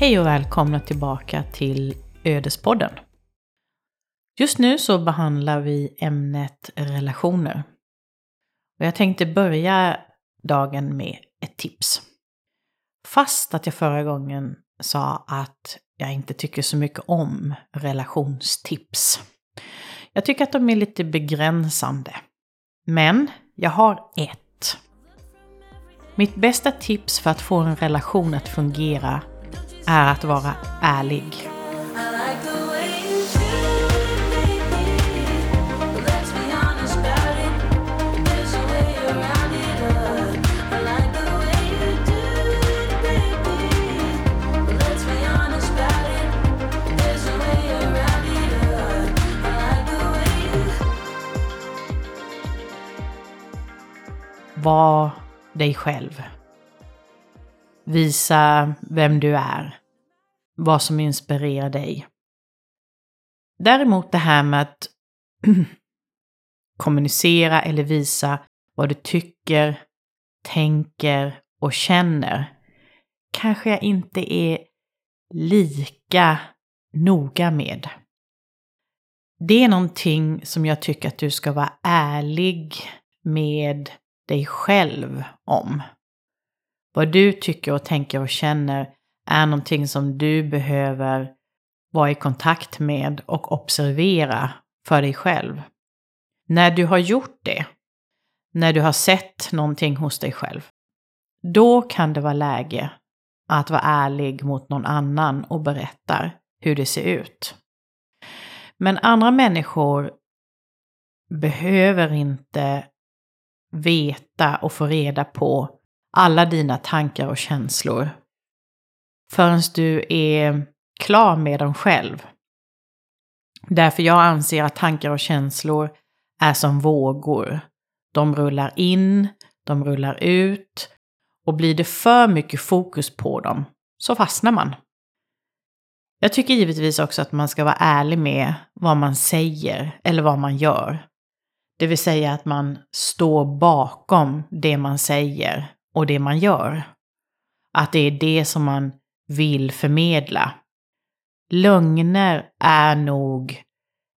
Hej och välkomna tillbaka till Ödespodden. Just nu så behandlar vi ämnet relationer. Och jag tänkte börja dagen med ett tips. Fast att jag förra gången sa att jag inte tycker så mycket om relationstips. Jag tycker att de är lite begränsande. Men jag har ett. Mitt bästa tips för att få en relation att fungera är att vara ärlig. Var dig själv. Visa vem du är. Vad som inspirerar dig. Däremot det här med att kommunicera eller visa vad du tycker, tänker och känner kanske jag inte är lika noga med. Det är någonting som jag tycker att du ska vara ärlig med dig själv om. Vad du tycker och tänker och känner är någonting som du behöver vara i kontakt med och observera för dig själv. När du har gjort det, när du har sett någonting hos dig själv, då kan det vara läge att vara ärlig mot någon annan och berätta hur det ser ut. Men andra människor behöver inte veta och få reda på alla dina tankar och känslor förrän du är klar med dem själv. Därför jag anser att tankar och känslor är som vågor. De rullar in, de rullar ut och blir det för mycket fokus på dem så fastnar man. Jag tycker givetvis också att man ska vara ärlig med vad man säger eller vad man gör. Det vill säga att man står bakom det man säger och det man gör. Att det är det som man vill förmedla. Lögner är nog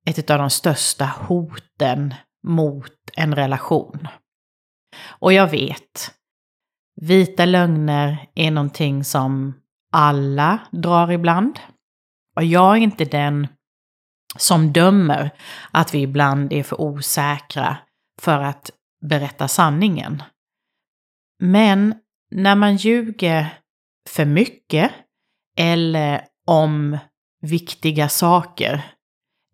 ett av de största hoten mot en relation. Och jag vet, vita lögner är någonting som alla drar ibland. Och jag är inte den som dömer att vi ibland är för osäkra för att berätta sanningen. Men när man ljuger för mycket eller om viktiga saker,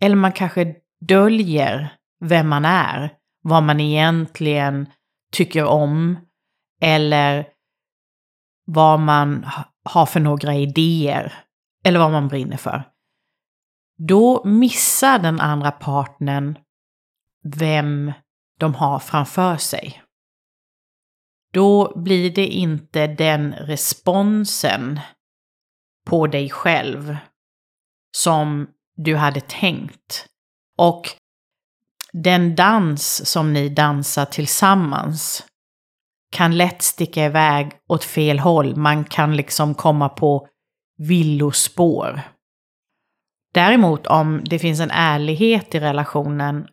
eller man kanske döljer vem man är, vad man egentligen tycker om, eller vad man har för några idéer, eller vad man brinner för då missar den andra partnern vem de har framför sig. Då blir det inte den responsen på dig själv som du hade tänkt. Och den dans som ni dansar tillsammans kan lätt sticka iväg åt fel håll. Man kan liksom komma på villospår. Däremot om det finns en ärlighet i relationen,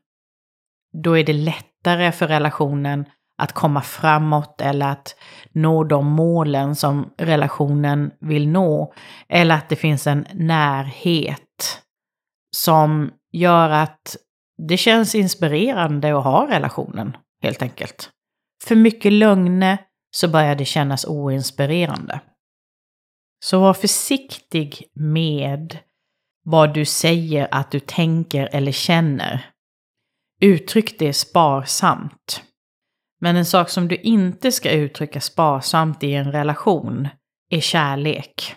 då är det lättare för relationen att komma framåt eller att nå de målen som relationen vill nå. Eller att det finns en närhet som gör att det känns inspirerande att ha relationen, helt enkelt. För mycket lögner så börjar det kännas oinspirerande. Så var försiktig med vad du säger att du tänker eller känner. Uttryck det sparsamt. Men en sak som du inte ska uttrycka sparsamt i en relation är kärlek.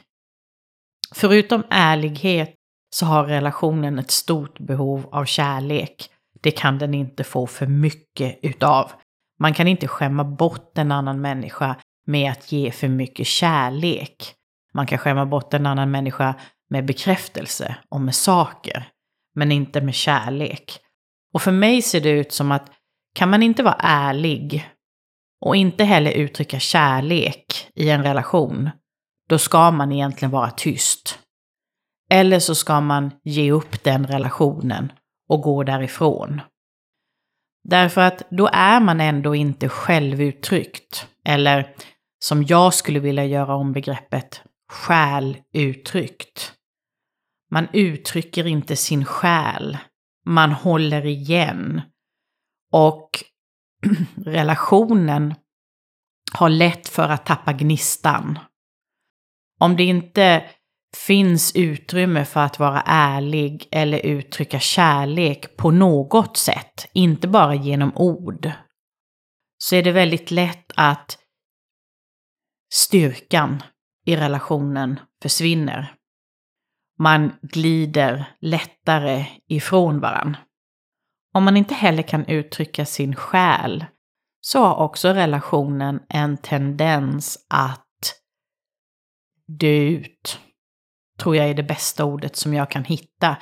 Förutom ärlighet så har relationen ett stort behov av kärlek. Det kan den inte få för mycket utav. Man kan inte skämma bort en annan människa med att ge för mycket kärlek. Man kan skämma bort en annan människa med bekräftelse och med saker, men inte med kärlek. Och för mig ser det ut som att kan man inte vara ärlig och inte heller uttrycka kärlek i en relation, då ska man egentligen vara tyst. Eller så ska man ge upp den relationen och gå därifrån. Därför att då är man ändå inte självuttryckt. Eller som jag skulle vilja göra om begreppet, själuttryckt. Man uttrycker inte sin själ. Man håller igen. Och relationen har lätt för att tappa gnistan. Om det inte finns utrymme för att vara ärlig eller uttrycka kärlek på något sätt, inte bara genom ord, så är det väldigt lätt att styrkan i relationen försvinner. Man glider lättare ifrån varandra. Om man inte heller kan uttrycka sin själ så har också relationen en tendens att dö ut. Tror jag är det bästa ordet som jag kan hitta.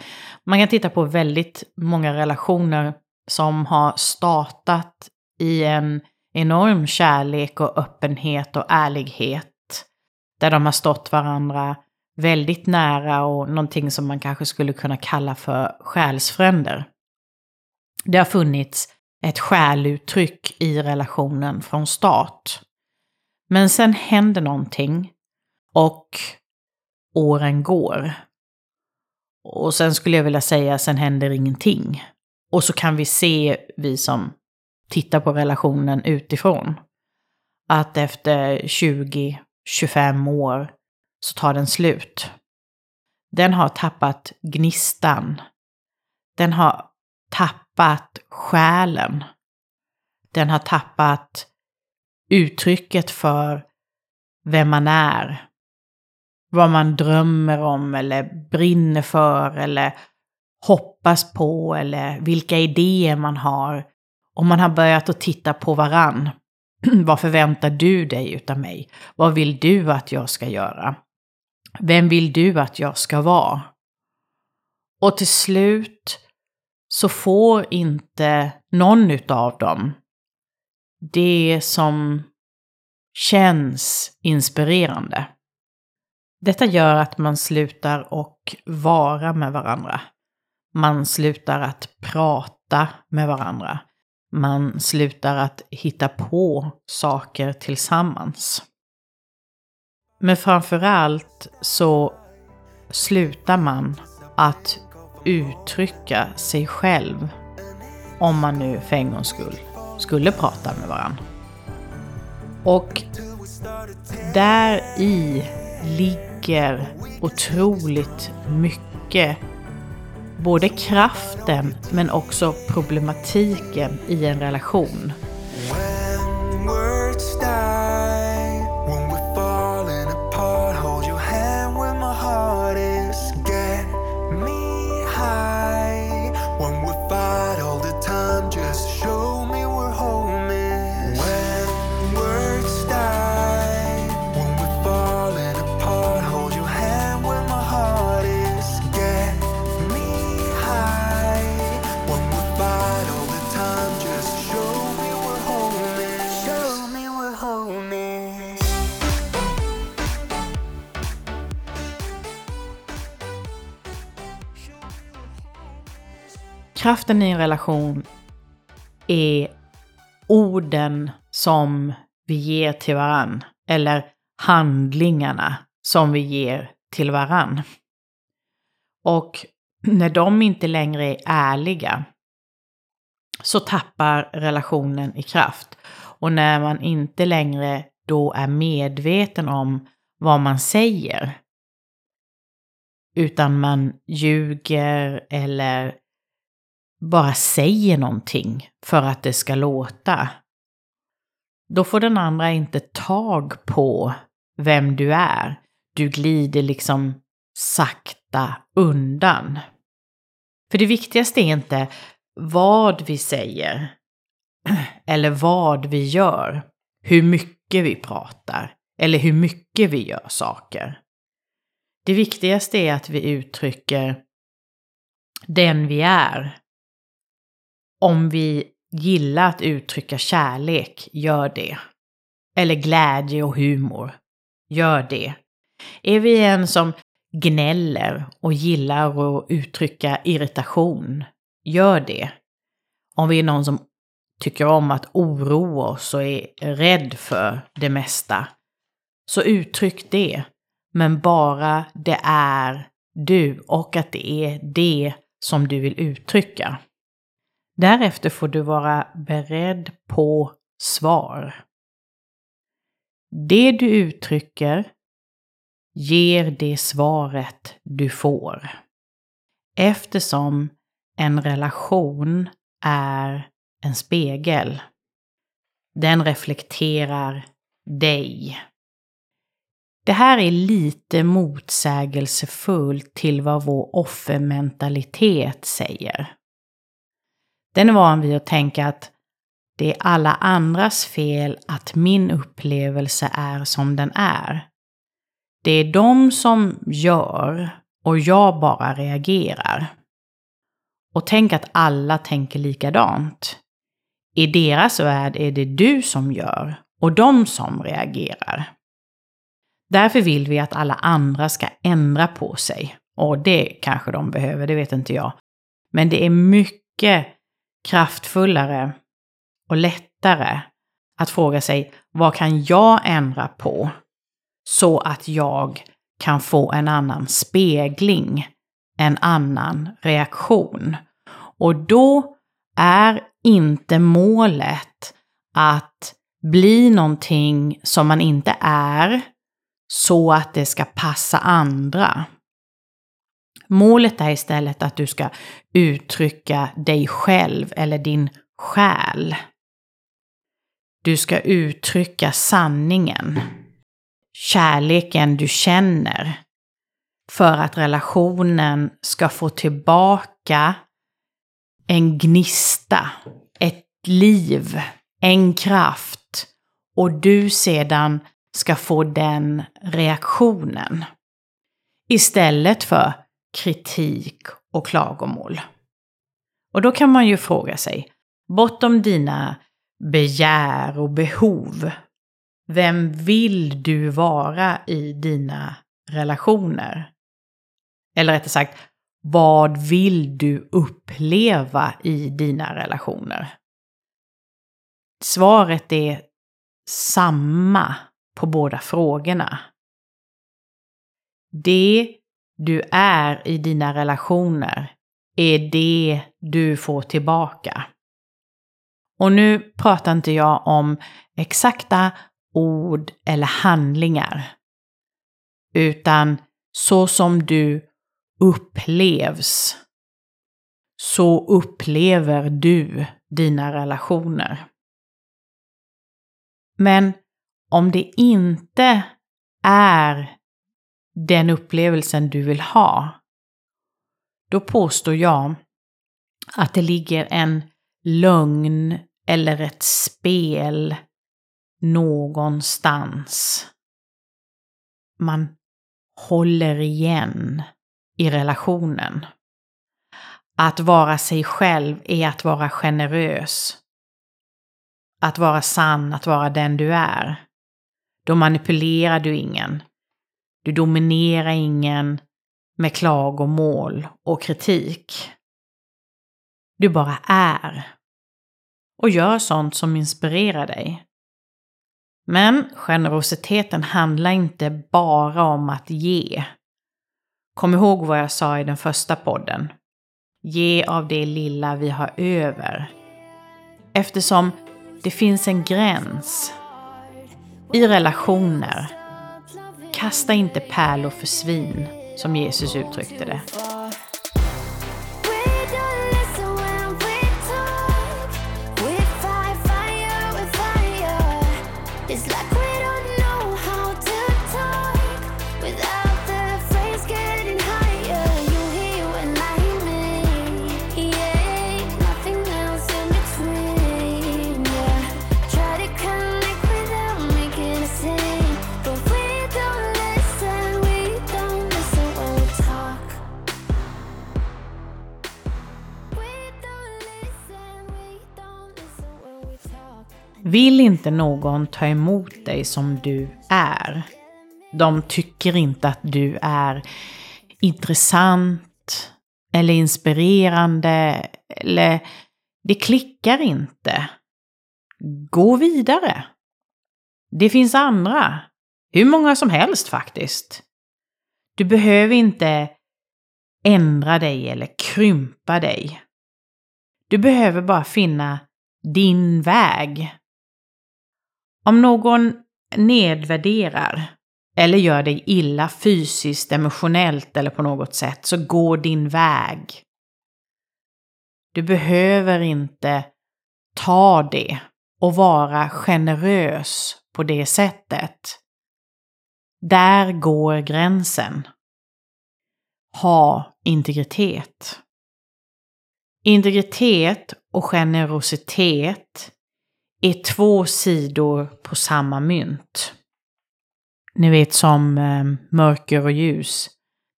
Man kan titta på väldigt många relationer som har startat i en enorm kärlek och öppenhet och ärlighet. Där de har stått varandra väldigt nära och någonting som man kanske skulle kunna kalla för själsfränder. Det har funnits ett själuttryck i relationen från start. Men sen händer någonting och åren går. Och sen skulle jag vilja säga, sen händer ingenting. Och så kan vi se, vi som tittar på relationen utifrån, att efter 20-25 år så tar den slut. Den har tappat gnistan. Den har tappat själen. Den har tappat uttrycket för vem man är. Vad man drömmer om eller brinner för eller hoppas på eller vilka idéer man har. Och man har börjat att titta på varann. Vad förväntar du dig utav mig? Vad vill du att jag ska göra? Vem vill du att jag ska vara? Och till slut så får inte någon utav dem det som känns inspirerande. Detta gör att man slutar och vara med varandra. Man slutar att prata med varandra. Man slutar att hitta på saker tillsammans. Men framförallt så slutar man att uttrycka sig själv om man nu för en gångs skull skulle prata med varandra. Och där i ligger otroligt mycket både kraften men också problematiken i en relation. Kraften i en relation är orden som vi ger till varann. Eller handlingarna som vi ger till varann. Och när de inte längre är ärliga så tappar relationen i kraft. Och när man inte längre då är medveten om vad man säger, utan man ljuger eller bara säger någonting för att det ska låta, då får den andra inte tag på vem du är. Du glider liksom sakta undan. För det viktigaste är inte vad vi säger eller vad vi gör, hur mycket vi pratar eller hur mycket vi gör saker. Det viktigaste är att vi uttrycker den vi är om vi gillar att uttrycka kärlek, gör det. Eller glädje och humor, gör det. Är vi en som gnäller och gillar att uttrycka irritation, gör det. Om vi är någon som tycker om att oroa oss och är rädd för det mesta, så uttryck det. Men bara det är du och att det är det som du vill uttrycka. Därefter får du vara beredd på svar. Det du uttrycker ger det svaret du får. Eftersom en relation är en spegel. Den reflekterar dig. Det här är lite motsägelsefullt till vad vår offermentalitet säger. Den är van vid att tänka att det är alla andras fel att min upplevelse är som den är. Det är de som gör och jag bara reagerar. Och tänk att alla tänker likadant. I deras värld är det du som gör och de som reagerar. Därför vill vi att alla andra ska ändra på sig. Och det kanske de behöver, det vet inte jag. Men det är mycket kraftfullare och lättare att fråga sig vad kan jag ändra på så att jag kan få en annan spegling, en annan reaktion. Och då är inte målet att bli någonting som man inte är så att det ska passa andra. Målet är istället att du ska uttrycka dig själv eller din själ. Du ska uttrycka sanningen kärleken du känner för att relationen ska få tillbaka en gnista, ett liv, en kraft och du sedan ska få den reaktionen. Istället för kritik och klagomål. Och då kan man ju fråga sig, bortom dina begär och behov, vem vill du vara i dina relationer? Eller rättare sagt, vad vill du uppleva i dina relationer? Svaret är samma på båda frågorna. Det du är i dina relationer är det du får tillbaka. Och nu pratar inte jag om exakta ord eller handlingar. Utan så som du upplevs, så upplever du dina relationer. Men om det inte är den upplevelsen du vill ha, då påstår jag att det ligger en lögn eller ett spel någonstans. Man håller igen i relationen. Att vara sig själv är att vara generös. Att vara sann, att vara den du är. Då manipulerar du ingen. Du dominerar ingen med klagomål och kritik. Du bara är. Och gör sånt som inspirerar dig. Men generositeten handlar inte bara om att ge. Kom ihåg vad jag sa i den första podden. Ge av det lilla vi har över. Eftersom det finns en gräns. I relationer. Kasta inte pärlor för svin, som Jesus uttryckte det. Vill inte någon ta emot dig som du är, De tycker inte att du är intressant eller inspirerande eller det klickar inte. Gå vidare. Det finns andra. Hur många som helst faktiskt. Du behöver inte ändra dig eller krympa dig. Du behöver bara finna din väg. Om någon nedvärderar eller gör dig illa fysiskt, emotionellt eller på något sätt, så gå din väg. Du behöver inte ta det och vara generös på det sättet. Där går gränsen. Ha integritet. Integritet och generositet är två sidor på samma mynt. Ni vet som eh, mörker och ljus.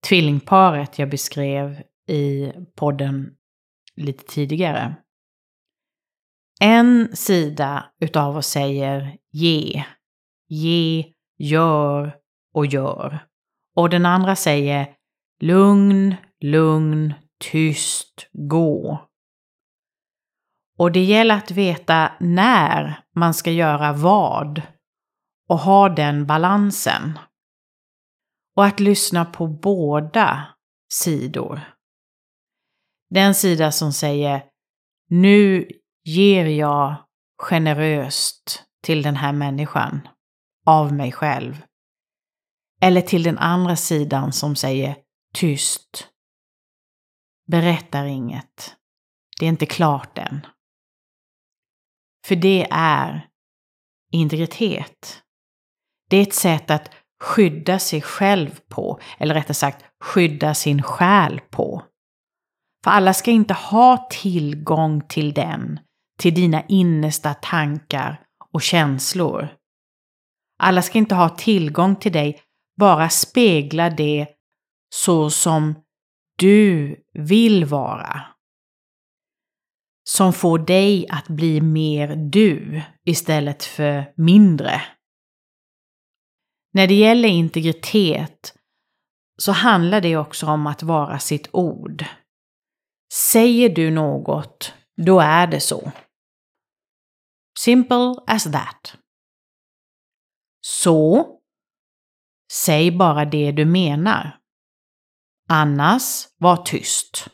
Tvillingparet jag beskrev i podden lite tidigare. En sida utav oss säger ge, ge, gör och gör. Och den andra säger lugn, lugn, tyst, gå. Och det gäller att veta när man ska göra vad och ha den balansen. Och att lyssna på båda sidor. Den sida som säger nu ger jag generöst till den här människan av mig själv. Eller till den andra sidan som säger tyst. Berättar inget. Det är inte klart än. För det är integritet. Det är ett sätt att skydda sig själv på, eller rättare sagt skydda sin själ på. För alla ska inte ha tillgång till den, till dina innersta tankar och känslor. Alla ska inte ha tillgång till dig, bara spegla det så som du vill vara. Som får dig att bli mer du istället för mindre. När det gäller integritet så handlar det också om att vara sitt ord. Säger du något, då är det så. Simple as that. Så, säg bara det du menar. Annars, var tyst.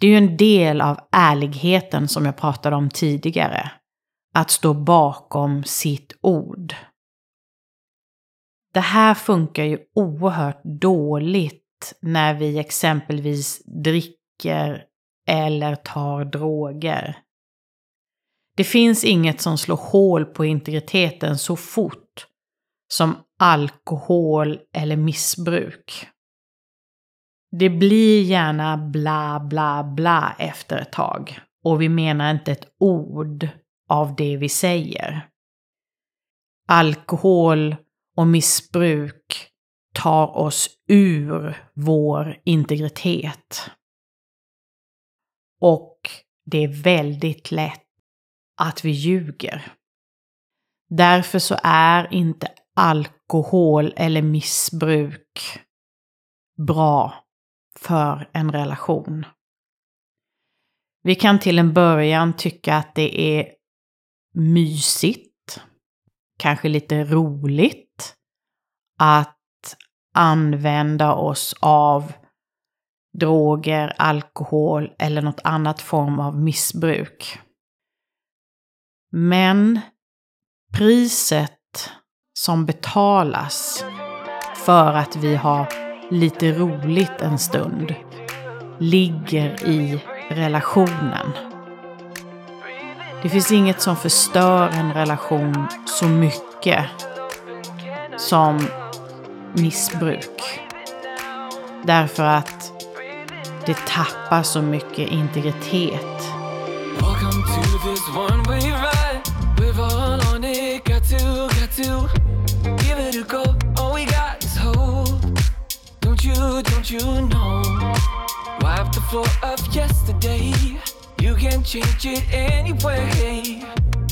Det är ju en del av ärligheten som jag pratade om tidigare. Att stå bakom sitt ord. Det här funkar ju oerhört dåligt när vi exempelvis dricker eller tar droger. Det finns inget som slår hål på integriteten så fort som alkohol eller missbruk. Det blir gärna bla bla bla efter ett tag och vi menar inte ett ord av det vi säger. Alkohol och missbruk tar oss ur vår integritet. Och det är väldigt lätt att vi ljuger. Därför så är inte alkohol eller missbruk bra för en relation. Vi kan till en början tycka att det är mysigt, kanske lite roligt att använda oss av droger, alkohol eller något annat form av missbruk. Men priset som betalas för att vi har lite roligt en stund ligger i relationen. Det finns inget som förstör en relation så mycket som missbruk. Därför att det tappar så mycket integritet. Welcome you, don't you know? Wipe the floor of yesterday. You can change it anyway.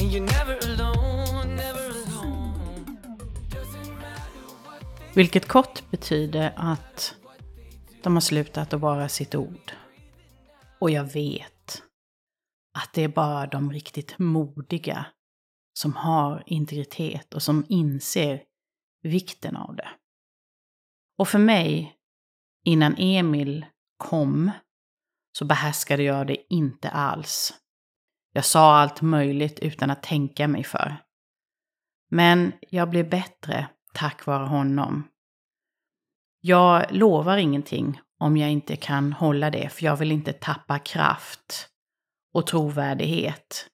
And you're never alone, never alone. Vilket kort betyder att de har slutat att vara sitt ord. Och jag vet att det är bara de riktigt modiga som har integritet och som inser vikten av det. Och för mig, innan Emil kom, så behärskade jag det inte alls. Jag sa allt möjligt utan att tänka mig för. Men jag blev bättre tack vare honom. Jag lovar ingenting om jag inte kan hålla det, för jag vill inte tappa kraft och trovärdighet.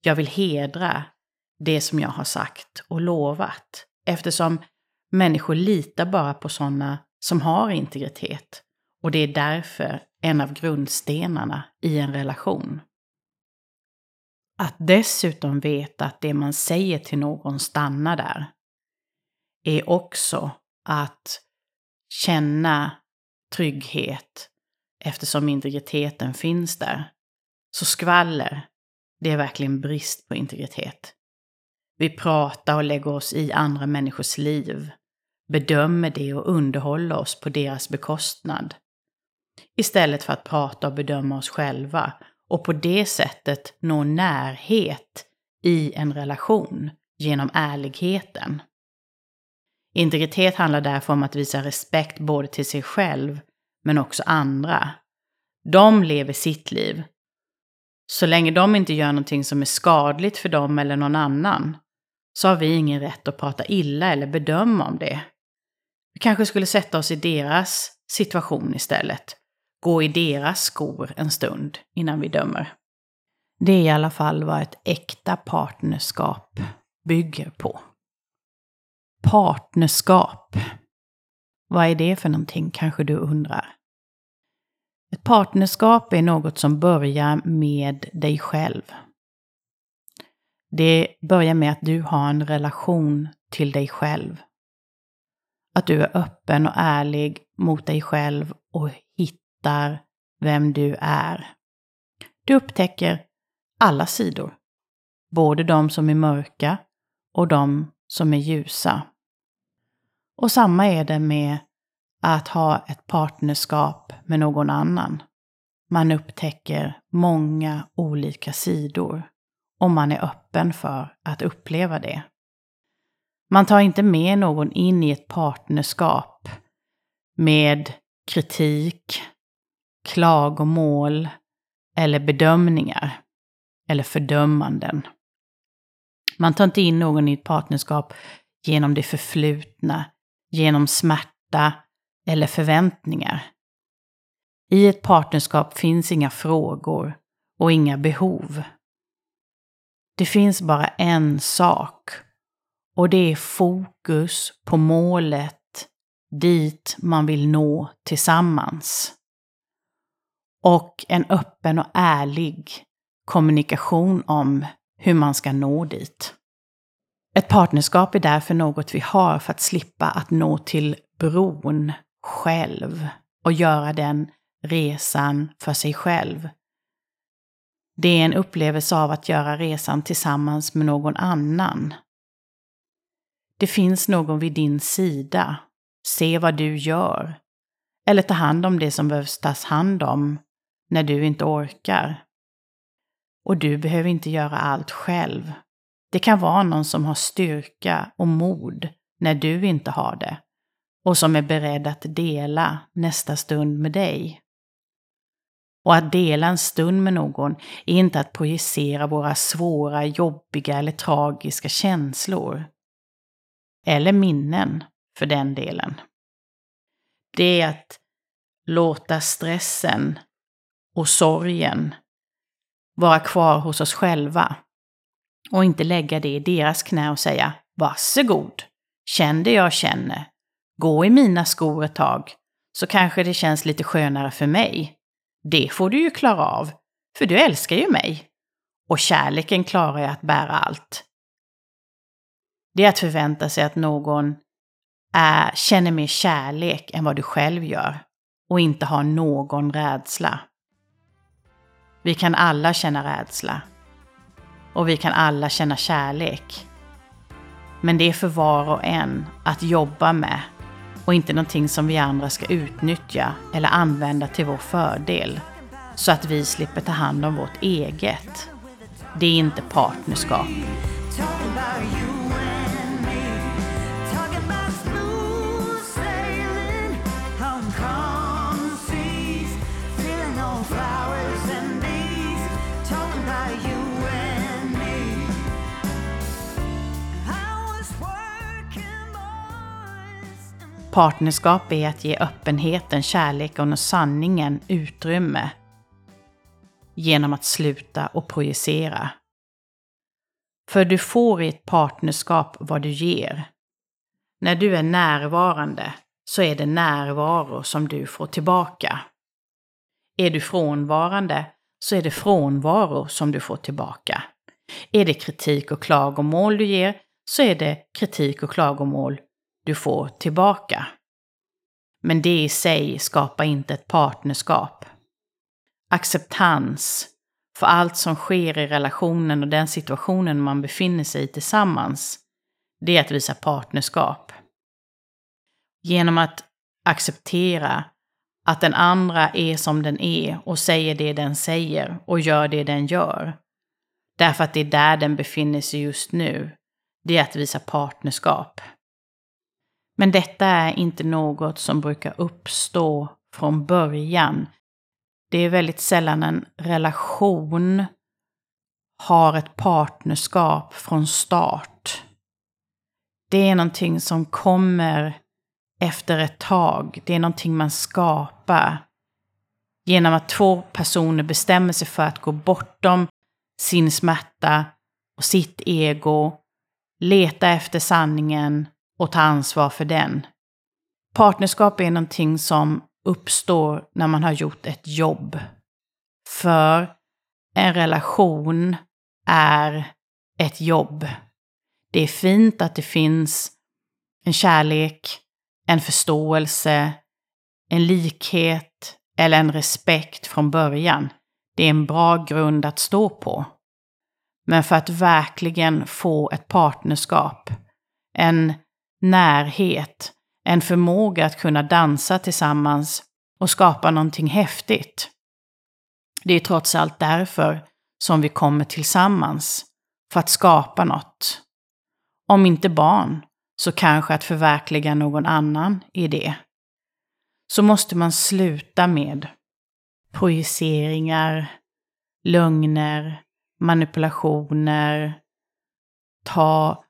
Jag vill hedra det som jag har sagt och lovat, eftersom människor litar bara på sådana som har integritet. Och det är därför en av grundstenarna i en relation. Att dessutom veta att det man säger till någon stannar där är också att känna trygghet eftersom integriteten finns där. Så skvaller, det är verkligen brist på integritet. Vi pratar och lägger oss i andra människors liv, bedömer det och underhåller oss på deras bekostnad. Istället för att prata och bedöma oss själva och på det sättet nå närhet i en relation genom ärligheten. Integritet handlar därför om att visa respekt både till sig själv men också andra. De lever sitt liv. Så länge de inte gör någonting som är skadligt för dem eller någon annan så har vi ingen rätt att prata illa eller bedöma om det. Vi kanske skulle sätta oss i deras situation istället. Gå i deras skor en stund innan vi dömer. Det är i alla fall vad ett äkta partnerskap bygger på. Partnerskap. Vad är det för någonting kanske du undrar? Ett partnerskap är något som börjar med dig själv. Det börjar med att du har en relation till dig själv. Att du är öppen och ärlig mot dig själv och hittar vem du är. Du upptäcker alla sidor. Både de som är mörka och de som är ljusa. Och samma är det med att ha ett partnerskap med någon annan. Man upptäcker många olika sidor Och man är öppen för att uppleva det. Man tar inte med någon in i ett partnerskap med kritik, klagomål eller bedömningar eller fördömanden. Man tar inte in någon i ett partnerskap genom det förflutna, genom smärta eller förväntningar. I ett partnerskap finns inga frågor och inga behov. Det finns bara en sak och det är fokus på målet dit man vill nå tillsammans. Och en öppen och ärlig kommunikation om hur man ska nå dit. Ett partnerskap är därför något vi har för att slippa att nå till bron själv och göra den resan för sig själv. Det är en upplevelse av att göra resan tillsammans med någon annan. Det finns någon vid din sida. Se vad du gör. Eller ta hand om det som behövs tas hand om när du inte orkar. Och du behöver inte göra allt själv. Det kan vara någon som har styrka och mod när du inte har det och som är beredd att dela nästa stund med dig. Och att dela en stund med någon är inte att projicera våra svåra, jobbiga eller tragiska känslor. Eller minnen, för den delen. Det är att låta stressen och sorgen vara kvar hos oss själva. Och inte lägga det i deras knä och säga varsågod, känn det jag känner, gå i mina skor ett tag, så kanske det känns lite skönare för mig. Det får du ju klara av, för du älskar ju mig. Och kärleken klarar ju att bära allt. Det är att förvänta sig att någon är, känner mer kärlek än vad du själv gör och inte har någon rädsla. Vi kan alla känna rädsla. Och vi kan alla känna kärlek. Men det är för var och en att jobba med och inte någonting som vi andra ska utnyttja eller använda till vår fördel så att vi slipper ta hand om vårt eget. Det är inte partnerskap. Partnerskap är att ge öppenheten, kärleken och sanningen utrymme genom att sluta och projicera. För du får i ett partnerskap vad du ger. När du är närvarande så är det närvaro som du får tillbaka. Är du frånvarande så är det frånvaro som du får tillbaka. Är det kritik och klagomål du ger så är det kritik och klagomål du får tillbaka. Men det i sig skapar inte ett partnerskap. Acceptans för allt som sker i relationen och den situationen man befinner sig i tillsammans, det är att visa partnerskap. Genom att acceptera att den andra är som den är och säger det den säger och gör det den gör. Därför att det är där den befinner sig just nu. Det är att visa partnerskap. Men detta är inte något som brukar uppstå från början. Det är väldigt sällan en relation har ett partnerskap från start. Det är någonting som kommer efter ett tag. Det är någonting man skapar. Genom att två personer bestämmer sig för att gå bortom sin smärta och sitt ego, leta efter sanningen och ta ansvar för den. Partnerskap är någonting som uppstår när man har gjort ett jobb. För en relation är ett jobb. Det är fint att det finns en kärlek, en förståelse, en likhet eller en respekt från början. Det är en bra grund att stå på. Men för att verkligen få ett partnerskap, en närhet, en förmåga att kunna dansa tillsammans och skapa någonting häftigt. Det är trots allt därför som vi kommer tillsammans, för att skapa något. Om inte barn, så kanske att förverkliga någon annan idé. Så måste man sluta med projiceringar, lögner, manipulationer, ta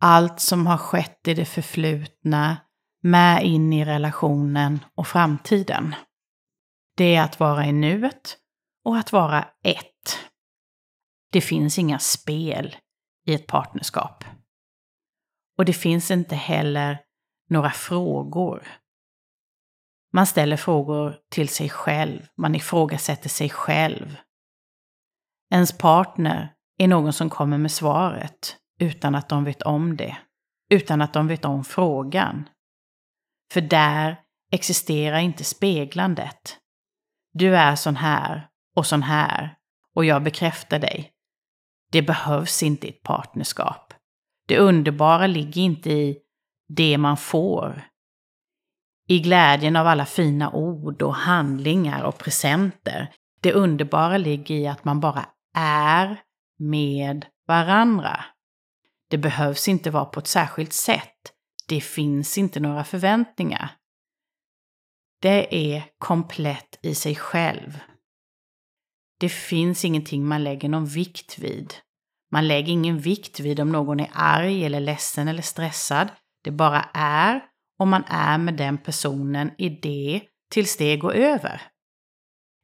allt som har skett i det förflutna med in i relationen och framtiden. Det är att vara i nuet och att vara ett. Det finns inga spel i ett partnerskap. Och det finns inte heller några frågor. Man ställer frågor till sig själv, man ifrågasätter sig själv. Ens partner är någon som kommer med svaret utan att de vet om det. Utan att de vet om frågan. För där existerar inte speglandet. Du är sån här och sån här och jag bekräftar dig. Det behövs inte i ett partnerskap. Det underbara ligger inte i det man får. I glädjen av alla fina ord och handlingar och presenter. Det underbara ligger i att man bara är med varandra. Det behövs inte vara på ett särskilt sätt. Det finns inte några förväntningar. Det är komplett i sig själv. Det finns ingenting man lägger någon vikt vid. Man lägger ingen vikt vid om någon är arg eller ledsen eller stressad. Det bara är och man är med den personen i det tills det går över.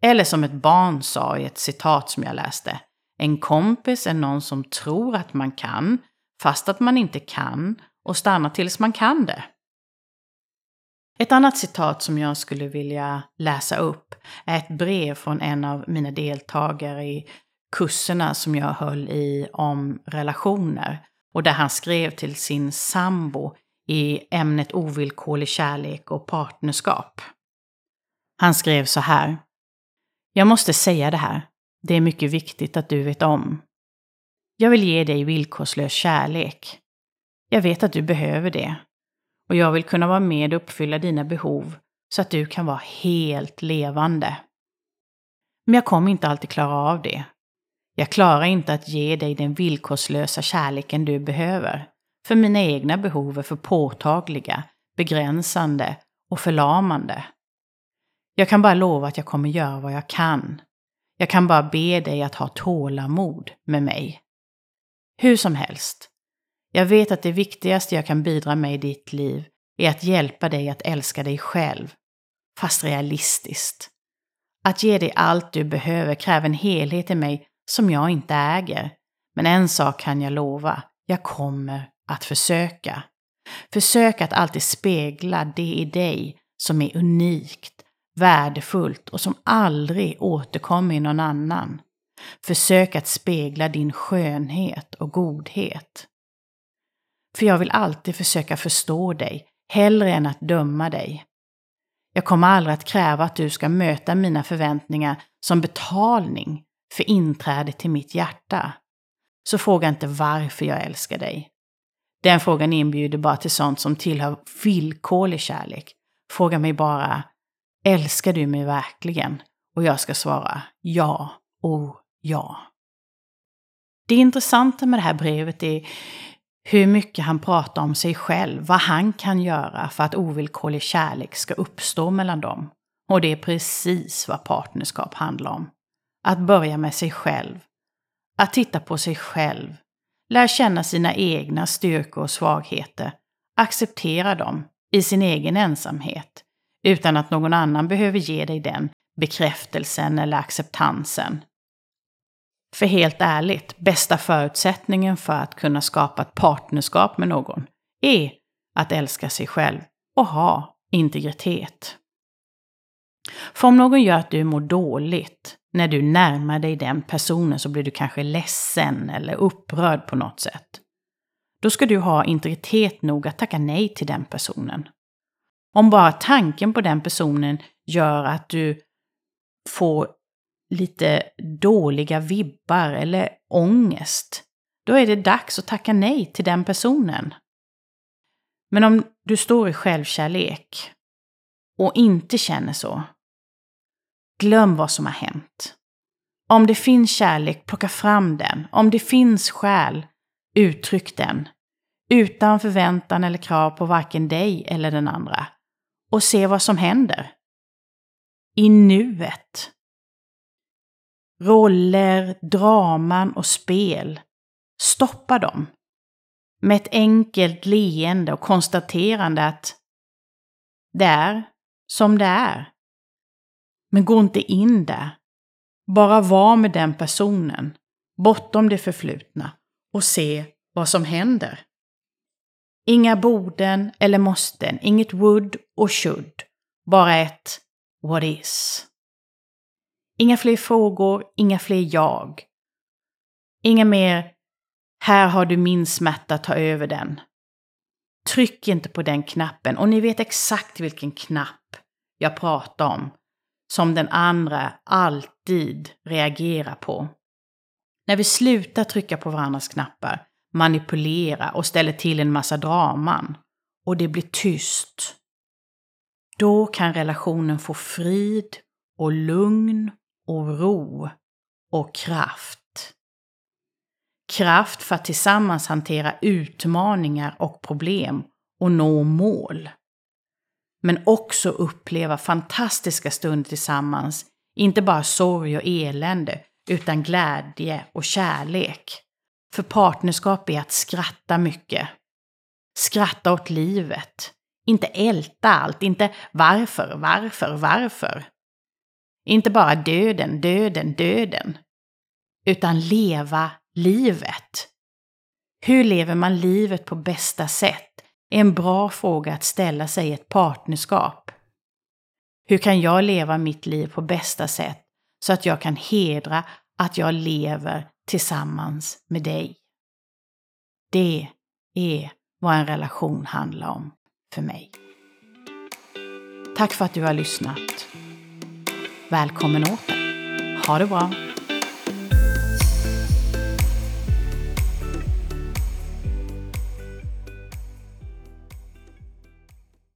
Eller som ett barn sa i ett citat som jag läste. En kompis är någon som tror att man kan, fast att man inte kan och stanna tills man kan det. Ett annat citat som jag skulle vilja läsa upp är ett brev från en av mina deltagare i kurserna som jag höll i om relationer. Och där han skrev till sin sambo i ämnet ovillkorlig kärlek och partnerskap. Han skrev så här. Jag måste säga det här. Det är mycket viktigt att du vet om. Jag vill ge dig villkorslös kärlek. Jag vet att du behöver det. Och jag vill kunna vara med och uppfylla dina behov så att du kan vara helt levande. Men jag kommer inte alltid klara av det. Jag klarar inte att ge dig den villkorslösa kärleken du behöver. För mina egna behov är för påtagliga, begränsande och förlamande. Jag kan bara lova att jag kommer göra vad jag kan. Jag kan bara be dig att ha tålamod med mig. Hur som helst, jag vet att det viktigaste jag kan bidra med i ditt liv är att hjälpa dig att älska dig själv, fast realistiskt. Att ge dig allt du behöver kräver en helhet i mig som jag inte äger. Men en sak kan jag lova, jag kommer att försöka. Försök att alltid spegla det i dig som är unikt, värdefullt och som aldrig återkommer i någon annan. Försök att spegla din skönhet och godhet. För jag vill alltid försöka förstå dig, hellre än att döma dig. Jag kommer aldrig att kräva att du ska möta mina förväntningar som betalning för inträde till mitt hjärta. Så fråga inte varför jag älskar dig. Den frågan inbjuder bara till sånt som tillhör villkorlig kärlek. Fråga mig bara, älskar du mig verkligen? Och jag ska svara ja, oh ja. Det intressanta med det här brevet är hur mycket han pratar om sig själv, vad han kan göra för att ovillkorlig kärlek ska uppstå mellan dem. Och det är precis vad partnerskap handlar om. Att börja med sig själv. Att titta på sig själv. Lär känna sina egna styrkor och svagheter. Acceptera dem i sin egen ensamhet. Utan att någon annan behöver ge dig den bekräftelsen eller acceptansen. För helt ärligt, bästa förutsättningen för att kunna skapa ett partnerskap med någon är att älska sig själv och ha integritet. För om någon gör att du mår dåligt när du närmar dig den personen så blir du kanske ledsen eller upprörd på något sätt. Då ska du ha integritet nog att tacka nej till den personen. Om bara tanken på den personen gör att du får lite dåliga vibbar eller ångest, då är det dags att tacka nej till den personen. Men om du står i självkärlek och inte känner så, glöm vad som har hänt. Om det finns kärlek, plocka fram den. Om det finns själ, uttryck den. Utan förväntan eller krav på varken dig eller den andra. Och se vad som händer. I nuet. Roller, draman och spel. Stoppa dem. Med ett enkelt leende och konstaterande att det är som det är. Men gå inte in där. Bara var med den personen, bortom det förflutna, och se vad som händer. Inga borden eller måsten, inget would och should. Bara ett what is. Inga fler frågor, inga fler jag. Inga mer här har du min smärta, ta över den. Tryck inte på den knappen och ni vet exakt vilken knapp jag pratar om som den andra alltid reagerar på. När vi slutar trycka på varandras knappar, manipulera och ställer till en massa draman och det blir tyst, då kan relationen få frid och lugn och ro och kraft. Kraft för att tillsammans hantera utmaningar och problem och nå mål. Men också uppleva fantastiska stunder tillsammans. Inte bara sorg och elände, utan glädje och kärlek. För partnerskap är att skratta mycket. Skratta åt livet. Inte älta allt, inte varför, varför, varför. Inte bara döden, döden, döden. Utan leva livet. Hur lever man livet på bästa sätt? är en bra fråga att ställa sig i ett partnerskap. Hur kan jag leva mitt liv på bästa sätt så att jag kan hedra att jag lever tillsammans med dig? Det är vad en relation handlar om för mig. Tack för att du har lyssnat. Välkommen åter. Ha det bra.